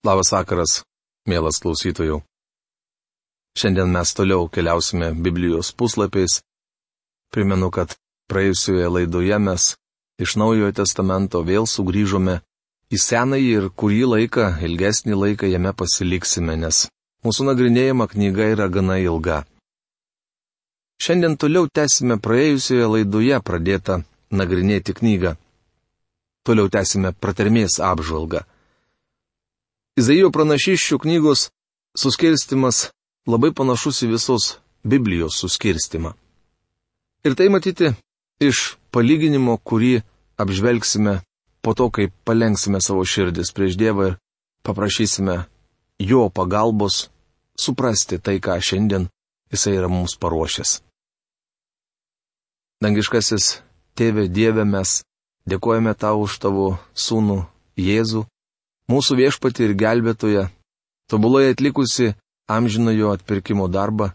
Labas vakaras, mielas klausytojų. Šiandien mes toliau keliausime Biblijos puslapiais. Primenu, kad praėjusioje laidoje mes iš Naujojo testamento vėl sugrįžome į senąjį ir kurį laiką, ilgesnį laiką jame pasiliksime, nes mūsų nagrinėjama knyga yra gana ilga. Šiandien toliau tęsime praėjusioje laidoje pradėtą nagrinėti knygą. Toliau tęsime pratermės apžvalgą. Izaijo pranašyščių knygos suskirstimas labai panašus į visos Biblijos suskirstimą. Ir tai matyti iš palyginimo, kurį apžvelgsime po to, kai palenksime savo širdis prieš Dievą ir paprašysime Jo pagalbos suprasti tai, ką šiandien Jisai yra mums paruošęs. Dangiškasis Tėve Dieve mes dėkojame tau už tavo sūnų Jėzų, mūsų viešpati ir gelbėtoja, tobulai atlikusi amžinojo atpirkimo darbą,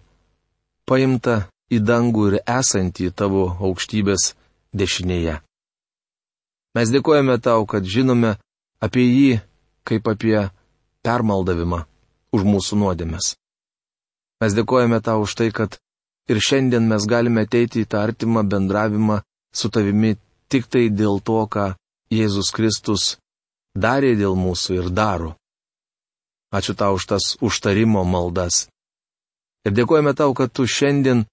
paimta į dangų ir esantį tavo aukštybės dešinėje. Mes dėkojame tau, kad žinome apie jį kaip apie permaldavimą už mūsų nuodėmes. Mes dėkojame tau už tai, kad ir šiandien mes galime ateiti į tą artimą bendravimą su tavimi tik tai dėl to, ką Jėzus Kristus darė dėl mūsų ir daro. Ačiū tau už tas užtarimo maldas. Ir dėkojame tau, kad tu šiandien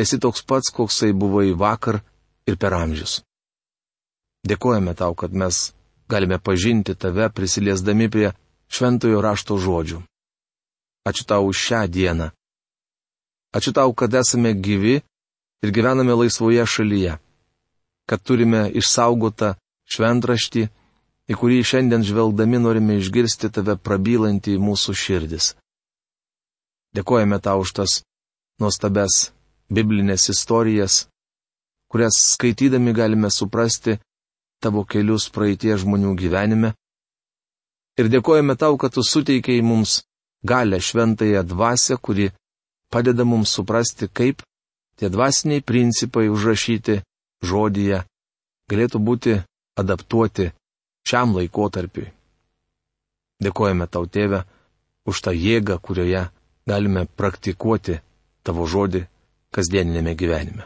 esi toks pats, koksai buvai vakar ir per amžius. Dėkojame tau, kad mes galime pažinti tave prisiliesdami prie šventojo rašto žodžių. Ačiū tau už šią dieną. Ačiū tau, kad esame gyvi ir gyvename laisvoje šalyje. Kad turime išsaugotą šventraštį į kurį šiandien žvelgdami norime išgirsti tave prabylantį mūsų širdis. Dėkojame tau už tas nuostabes biblinės istorijas, kurias skaitydami galime suprasti tavo kelius praeitie žmonių gyvenime. Ir dėkojame tau, kad tu suteikiai mums galę šventąją dvasę, kuri padeda mums suprasti, kaip tie dvasiniai principai užrašyti žodyje galėtų būti adaptuoti šiam laikotarpiui. Dėkojame tau, tėve, už tą jėgą, kurioje galime praktikuoti tavo žodį kasdieninėme gyvenime.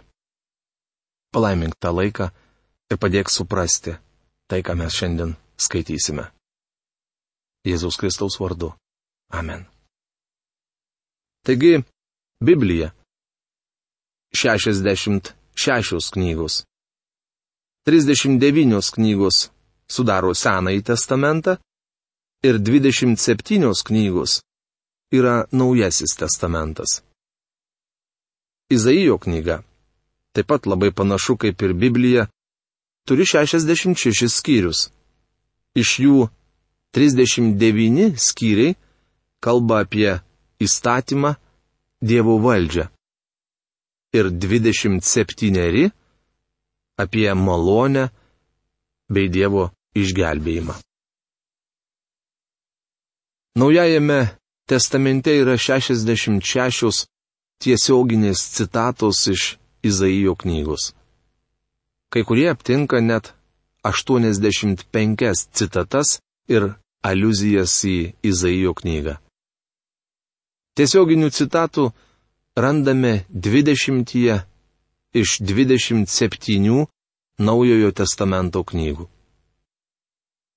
Palaimink tą laiką ir padėk suprasti tai, ką mes šiandien skaitysime. Jėzaus Kristaus vardu. Amen. Taigi, Biblija. 66 knygos. 39 knygos sudaro Senąjį testamentą ir 27 knygos yra Naujasis testamentas. Izaijo knyga, taip pat labai panašu kaip ir Biblija, turi 66 skyrius. Iš jų 39 skyriai kalba apie įstatymą, Dievo valdžią. Ir 27 apie malonę bei Dievo išgelbėjimą. Naujajame testamente yra 66 tiesioginės citatos iš Izaijo knygos. Kai kurie aptinka net 85 citatas ir aluzijas į Izaijo knygą. Tiesioginių citatų randame 20 iš 27 Naujojo testamento knygų.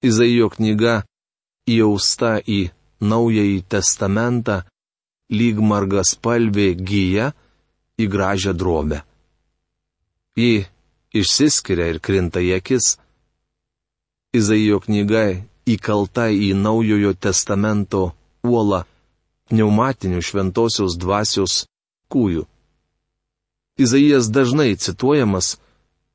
Izaijo knyga įausta į Naująjį testamentą lyg marga spalvė gyja į gražią drobę. Ji išsiskiria ir krinta į akis. Izaijo knyga įkalta į Naujojo testamento uolą pneumatinių šventosios dvasios kūjų. Izaijas dažnai cituojamas,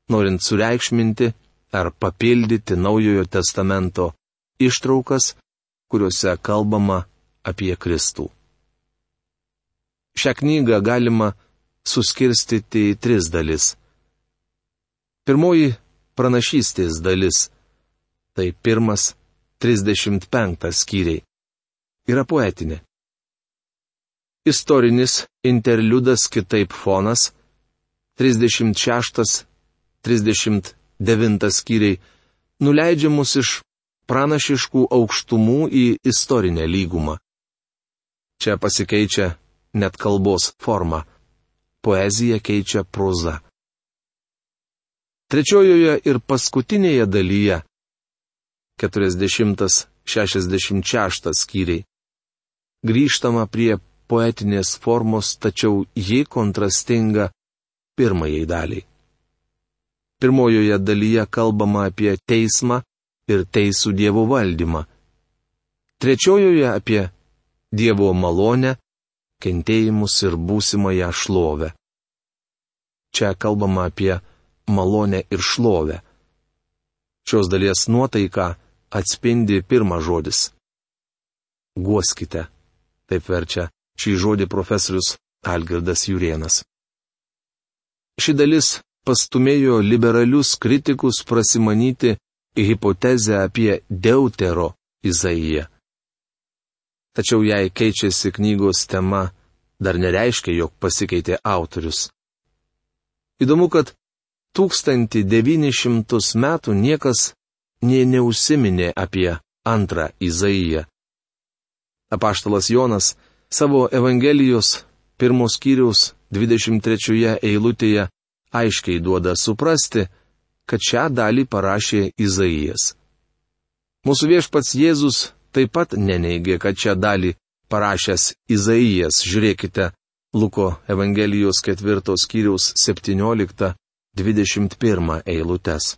norint sureikšminti ar papildyti Naujojo testamento ištraukas, kuriuose kalbama apie Kristų. Šią knygą galima suskirstyti į tris dalis. Pirmoji - pranašystės dalis. Tai pirmas 35 skyriai. Yra poetinė. Istorinis interliudas kitaip fonas 36 39 skyriai nuleidžia mus iš pranašiškų aukštumų į istorinę lygumą. Čia pasikeičia net kalbos forma. Poezija keičia proza. Trečiojoje ir paskutinėje dalyje 40-66 skyriai grįžtama prie poetinės formos, tačiau ji kontrastinga pirmajai daliai. Pirmojoje dalyje kalbama apie teismą ir teisų dievų valdymą. Trečiojoje apie dievo malonę, kentėjimus ir būsimąją šlovę. Čia kalbama apie malonę ir šlovę. Šios dalies nuotaika atspindi pirmą žodis. Guoskite. Taip verčia šį žodį profesorius Algirdas Jurienas. Ši dalis pastumėjo liberalius kritikus prasimanyti hipotezę apie Deutero Izaiją. Tačiau jei keičiasi knygos tema, dar nereiškia, jog pasikeitė autorius. Įdomu, kad 1900 metų niekas nė neužsiminė apie antrą Izaiją. Apaštalas Jonas savo Evangelijos pirmos skyriaus 23 eilutėje aiškiai duoda suprasti, kad šią dalį parašė Izaijas. Mūsų viešpats Jėzus taip pat neneigė, kad šią dalį parašęs Izaijas, žiūrėkite, Luko Evangelijos ketvirtos skyriaus 17-21 eilutes.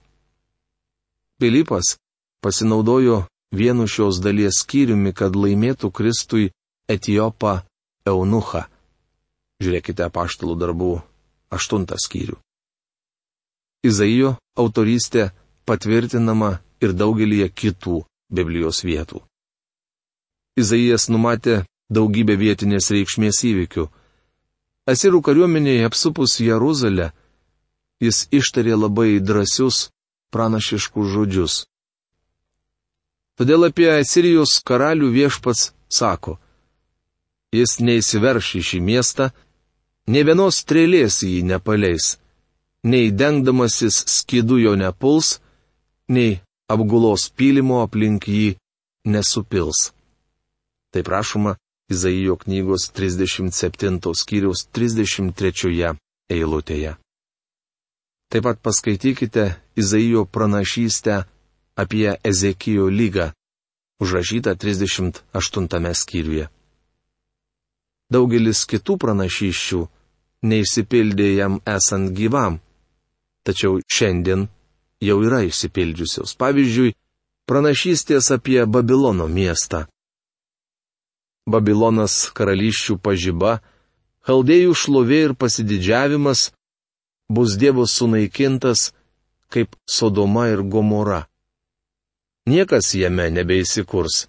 Pilypas pasinaudojo vienu šios dalies skyriumi, kad laimėtų Kristui Etijopą Eunuchą. Žiūrėkite paštalų darbų aštuntą skyrių. Izaijo autorystė patvirtinama ir daugelį kitų Biblijos vietų. Izaijas numatė daugybę vietinės reikšmės įvykių. Asirų kariuomenėje apsupus Jeruzalę, jis ištarė labai drąsius pranašiškus žodžius. Todėl apie Asirijos karalių viešpats sako, jis neįsiverš į šį miestą, Ne vienos strėlės jį nepaleis, nei dengdamasis skydu jo nepuls, nei apgulos pylimo aplink jį nesupils. Tai prašoma Izaijo knygos 37 skyriaus 33 eilutėje. Taip pat paskaitykite Izaijo pranašystę apie Ezekijo lygą, užrašytą 38 skyriuje. Daugelis kitų pranašyščių neišsipildė jam esant gyvam. Tačiau šiandien jau yra išsipildžiusios. Pavyzdžiui, pranašystės apie Babilono miestą. Babilonas karališčių pažyba, chaldėjų šlovė ir pasididžiavimas bus Dievo sunaikintas kaip Sodoma ir Gomora. Niekas jame nebeįsikurs,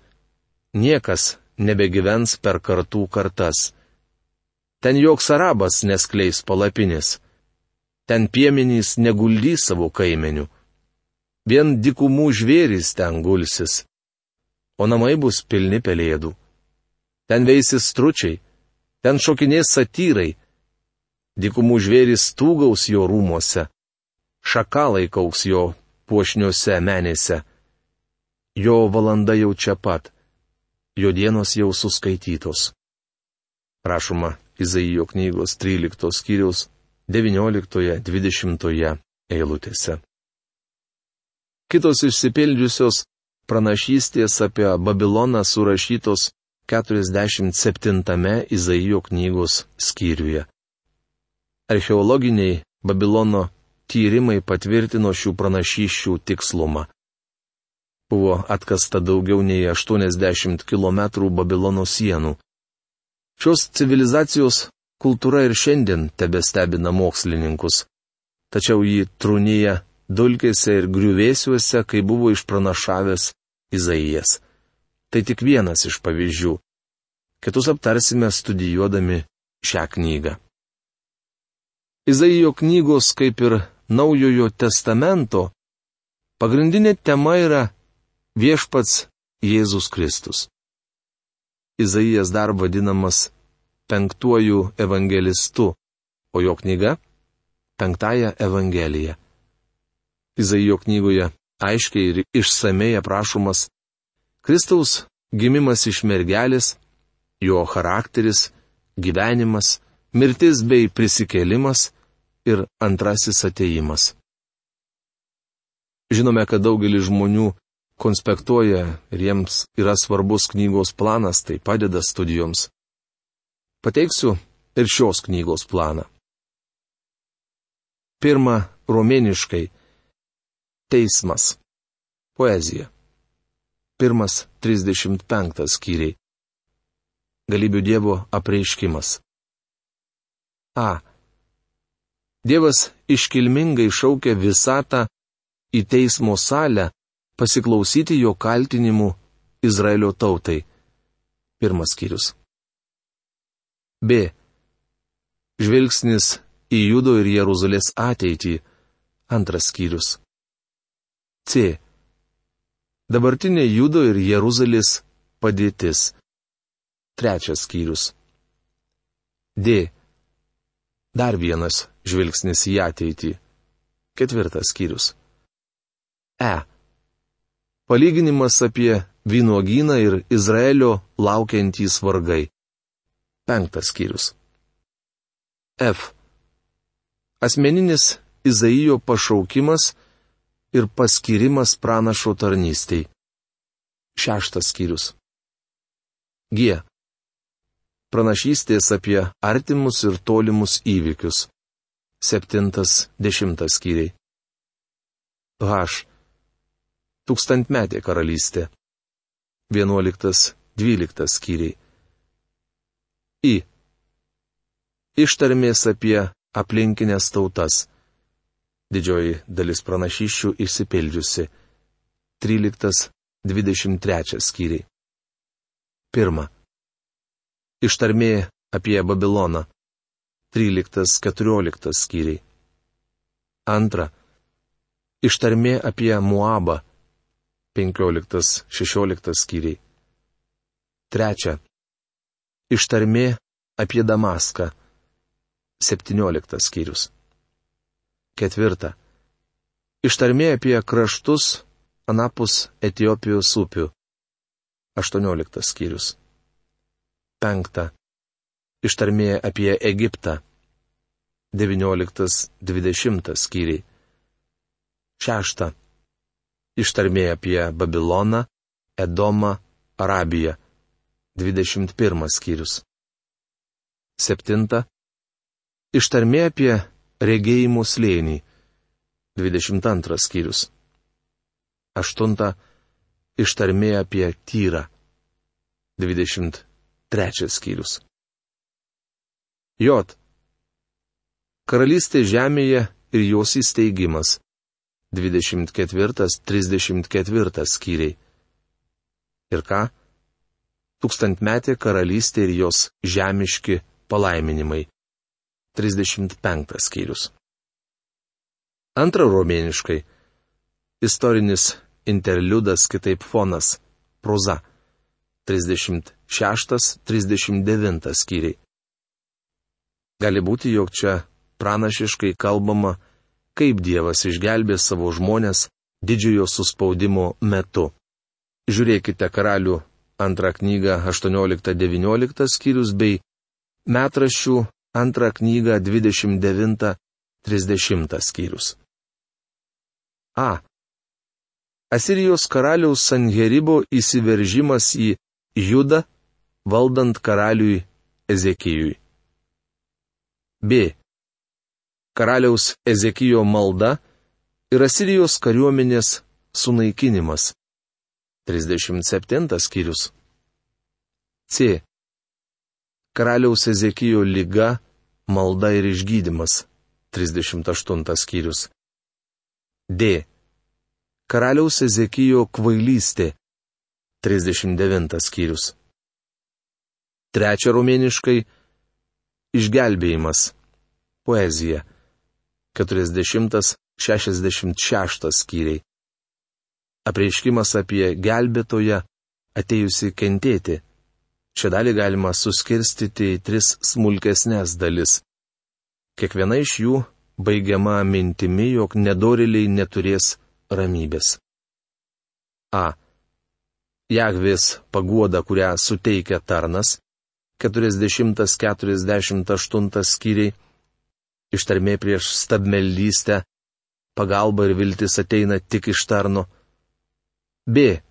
niekas nebegyvens per kartų kartas. Ten joks arabas neskleis palapinės. Ten piemenys neguldys savo kaimenių. Vien dikumų žvėrys ten gulsis. O namai bus pilni pelėdų. Ten veisis stručiai, ten šokinės satyrai. Dikumų žvėrys tūgaus jo rūmose. Šakalai kauks jo puošniuose menėse. Jo valanda jau čia pat. Jo dienos jau suskaitytos. Prašoma Izaijo knygos 13 skyriaus 19-20 eilutėse. Kitos išsipildžiusios pranašystės apie Babiloną surašytos 47 Izaijo knygos skyriuje. Archeologiniai Babilono tyrimai patvirtino šių pranašyščių tikslumą. Buvo atkasta daugiau nei 80 km Babilono sienų. Šios civilizacijos kultūra ir šiandien tebestebina mokslininkus. Tačiau jį trūnyja dulkėse ir griuvėsiuose, kai buvo išpranašavęs Izaijas. Tai tik vienas iš pavyzdžių. Kitus aptarsime studijuodami šią knygą. Izaijo knygos, kaip ir Naujojo testamento, pagrindinė tema yra viešpats Jėzus Kristus. Izaijas dar vadinamas penktuoju evangelistu, o jo knyga - penktąją evangeliją. Izaijo knygoje aiškiai ir išsamei aprašomas Kristaus gimimas iš mergelės, jo charakteris, gyvenimas, mirtis bei prisikėlimas ir antrasis ateimas. Žinome, kad daugelis žmonių konspektuoja ir jiems yra svarbus knygos planas, tai padeda studijoms. Pateiksiu ir šios knygos planą. Pirma, romėniškai. Teismas. Poezija. Pirmas 35 skyriai. Galybių Dievo apreiškimas. A. Dievas iškilmingai šaukia visatą į teismo salę pasiklausyti jo kaltinimų Izraelio tautai. Pirmas skyrius. B. Žvilgsnis į Judo ir Jeruzalės ateitį. Antras skyrius. C. Dabartinė Judo ir Jeruzalės padėtis. Trečias skyrius. D. Dar vienas žvilgsnis į ateitį. Ketvirtas skyrius. E. Palyginimas apie vynuogyną ir Izraelio laukiantys vargai. Penktas skyrius. F. Asmeninis Izaijo pašaukimas ir paskirimas pranašo tarnystei. Šeštas skyrius. G. Pranašystės apie artimus ir tolimus įvykius. Septintas, dešimtas skyriai. H. Tūkstantmetė karalystė. Vienuoliktas, dvyliktas skyriai. I. Ištarmės apie aplinkinės tautas. Didžioji dalis pranašyščių išsipildžiusi. 13.23 skyriai. 1. Ištarmė apie Babiloną. 13.14 skyriai. 2. Ištarmė apie Muabą. 15.16 skyriai. 3. Ištarmi apie Damaską. 17 skyrius. 4. Ištarmi apie kraštus anapus Etijopijos upių. 18 skyrius. 5. Ištarmė apie Egiptą. 19-20 skyriai. 6. Ištarmė apie Babiloną, Edomą, Arabiją. 21 skyrius. Septinta. Ištarmė apie regėjimų slėnį. 22 skyrius. 8. Ištarmė apie tyrą. 23 skyrius. J. Karalystė žemėje ir jos įsteigimas. 24-34 skyriai. Ir ką? Tūkstantmetė karalystė ir jos žemiški palaiminimai. 35 skyrius. Antra romėniškai. Istorinis interliudas kitaip fonas. Proza. 36-39 skyriai. Gali būti, jog čia pranašiškai kalbama, kaip Dievas išgelbė savo žmonės didžiojo suspaudimo metu. Žiūrėkite karalių antrą knygą 18-19 skyrius bei metraščių antrą knygą 29-30 skyrius. A. Asirijos karaliaus Sanheribo įsiveržimas į Judą valdant karaliui Ezekijui. B. Karaliaus Ezekijo malda ir Asirijos kariuomenės sunaikinimas. 37 skyrius. C karaliaus Ezekijo lyga, malda ir išgydymas. 38 skyrius. D. Karaliaus Ezekijo kvailystė. 39 skyrius. Trečia romėniškai - išgelbėjimas. Poezija. 40-66 skyriai. Apreiškimas apie gelbėtoją atėjusi kentėti. Šią dalį galima suskirstyti į tris smulkesnės dalis. Kiekviena iš jų baigiama mintimi, jog nedoriliai neturės ramybės. A. Jagvės paguoda, kurią suteikia tarnas. 40-48 skyriai. Ištarmė prieš stabmeldystę. Pagalba ir viltis ateina tik iš tarno. B.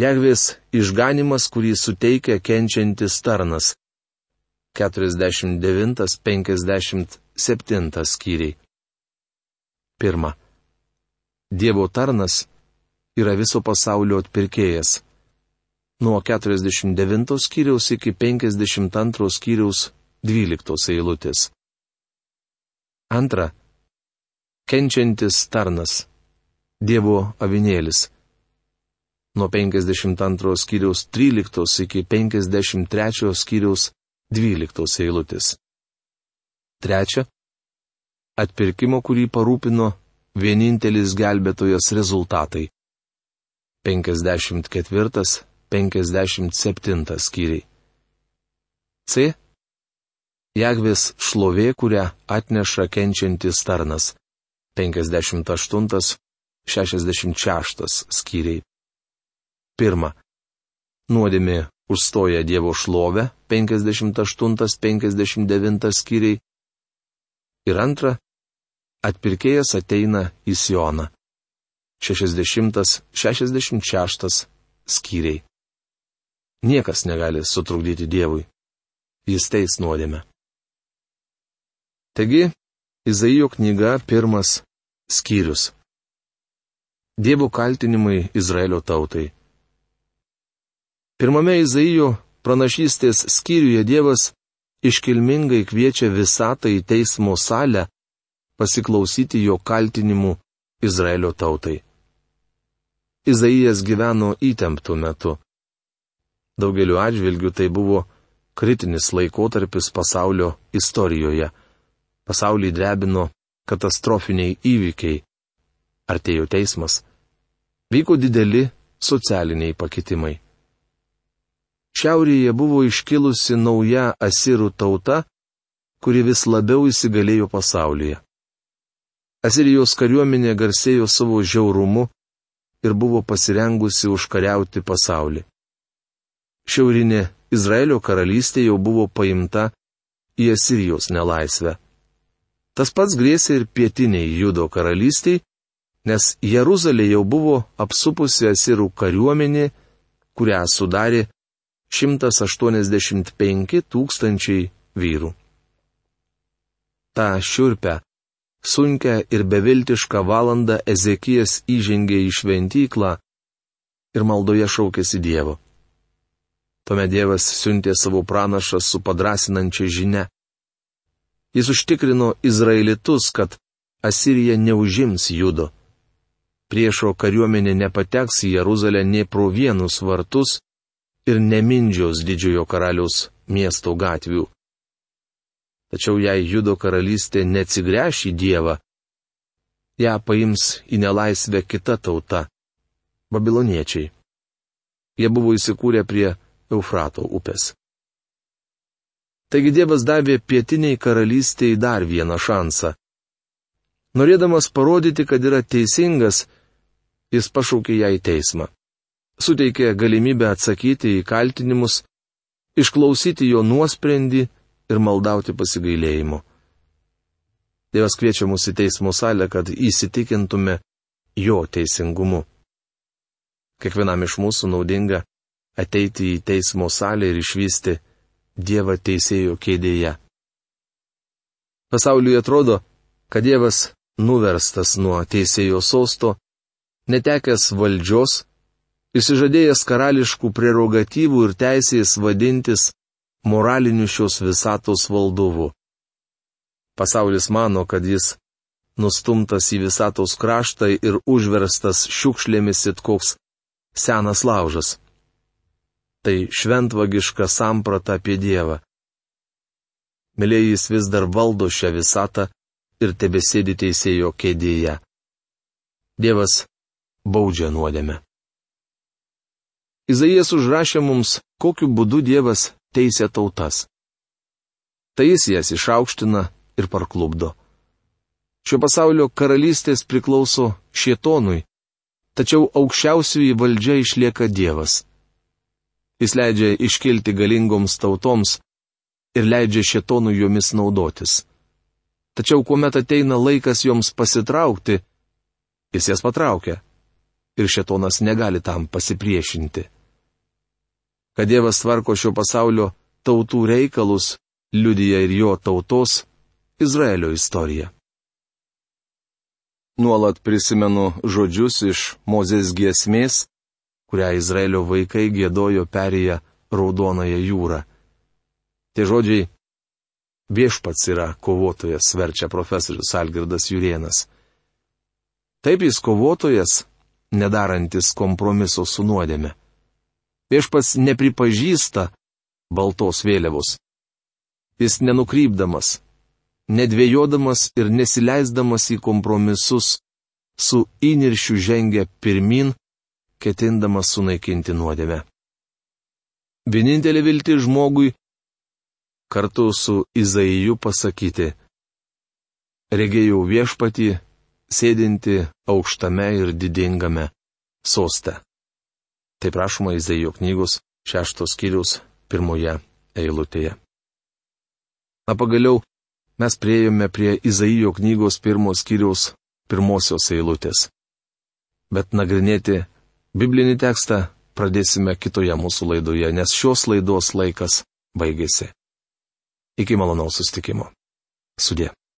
Jagvės išganimas, kurį suteikia kenčiantis tarnas. 49-57 skyriai. Pirma. Dievo tarnas yra viso pasaulio atpirkėjas. Nuo 49 skyriaus iki 52 skyriaus 12 eilutės. Antra. Kenčiantis tarnas. Dievo avinėlis. Nuo 52 skyriaus 13 iki 53 skyriaus 12 eilutės. Trečia. Atpirkimo, kurį parūpino vienintelis gelbėtojas rezultatai. 54-57 skyriai. C. Jagvės šlovė, kurią atneša kenčiantis tarnas. 58-66 skyriai. Pirma. Nuodėmė užstoja Dievo šlovę 58-59 skyriai. Ir antra. Atpirkėjas ateina į Sioną. 60-66 skyriai. Niekas negali sutrukdyti Dievui. Jis teis nuodėme. Taigi, Izaijo knyga pirmas skyrius. Dievo kaltinimai Izraelio tautai. Pirmame Izaijo pranašystės skyriuje Dievas iškilmingai kviečia visatą į teismo salę pasiklausyti jo kaltinimų Izraelio tautai. Izaijas gyveno įtemptų metu. Daugeliu atžvilgių tai buvo kritinis laikotarpis pasaulio istorijoje. Pasaulį drebino katastrofiniai įvykiai. Artėjo teismas. Vyko dideli socialiniai pakitimai. Šiaurėje buvo iškilusi nauja asirų tauta, kuri vis labiau įsigalėjo pasaulyje. Asirijos kariuomenė garsėjo savo žiaurumu, ir buvo pasirengusi užkariauti pasaulį. Šiaurinė Izraelio karalystė jau buvo paimta į Asirijos nelaisvę. Tas pats grėsė ir pietiniai Judo karalystiai, nes Jeruzalė jau buvo apsupusi Asirų kariuomenė, kurią sudarė 185 tūkstančiai vyrų. Ta šiurpia sunkę ir beviltišką valandą Ezekijas įžengė į šventyklą ir maldoje šaukėsi Dievo. Tuomet Dievas siuntė savo pranašą su padrasinančia žinia. Jis užtikrino Izraelitus, kad Asirija neužims judo. Priešo kariuomenė nepateks į Jeruzalę nie pro vienus vartus ir nemindžios didžiojo karaliaus miesto gatvių. Tačiau jei Judo karalystė neatsigręš į Dievą, ją paims į nelaisvę kita tauta - babiloniečiai. Jie buvo įsikūrę prie Eufrato upės. Taigi Dievas davė pietiniai karalystiai dar vieną šansą. Norėdamas parodyti, kad yra teisingas, jis pašaukė ją į teismą. Suteikė galimybę atsakyti į kaltinimus, išklausyti jo nuosprendį ir maldauti pasigailėjimo. Dievas kviečia mus į teismo salę, kad įsitikintume jo teisingumu. Kiekvienam iš mūsų naudinga ateiti į teismo salę ir išvysti Dievą teisėjo kėdėje. Pasauliui atrodo, kad Dievas nuverstas nuo teisėjo sosto, netekęs valdžios, įsižadėjęs karališkų prerogatyvų ir teisės vadintis moraliniu šios visatos valdovu. Pasaulis mano, kad jis nustumtas į visatos kraštą ir užverstas šiukšlėmis it koks senas laužas. Tai šventvagiška samprata apie Dievą. Mėlėjais vis dar valdo šią visatą ir tebesėdi teisėjo kėdėje. Dievas baudžia nuodėme. Izaijas užrašė mums, kokiu būdu Dievas teisė tautas. Tai jis jas išaukština ir parklubdo. Šio pasaulio karalystės priklauso šietonui, tačiau aukščiausiųjų valdžia išlieka Dievas. Jis leidžia iškilti galingoms tautoms ir leidžia šetonų jomis naudotis. Tačiau kuomet ateina laikas joms pasitraukti, jis jas patraukia ir šetonas negali tam pasipriešinti. Kad Dievas tvarko šio pasaulio tautų reikalus, liudyja ir jo tautos Izraelio istorija. Nuolat prisimenu žodžius iš Mozės giesmės, kurią Izraelio vaikai gėdojo perėję Raudonąją jūrą. Tie žodžiai viešpats yra kovotojas, verčia profesorius Algirdas Jurienas. Taip jis kovotojas, nedarantis kompromiso su nuodėme. Viešpats nepripažįsta baltos vėliavos. Jis nenukrypdamas, nedvėjodamas ir nesileisdamas į kompromisus, su įniršiu žengia pirmin, ketindamas sunaikinti nuodėmę. Vienintelė vilti žmogui kartu su Izaiju pasakyti. Regėjau viešpatį, sėdinti aukštame ir didingame soste. Tai prašoma Izaijo knygos šeštos skyrius pirmoje eilutėje. Na pagaliau, mes prieėjome prie Izaijo knygos pirmos skyriaus pirmosios eilutės. Bet nagrinėti biblinį tekstą pradėsime kitoje mūsų laidoje, nes šios laidos laikas baigėsi. Iki malonaus sustikimo. Sudė.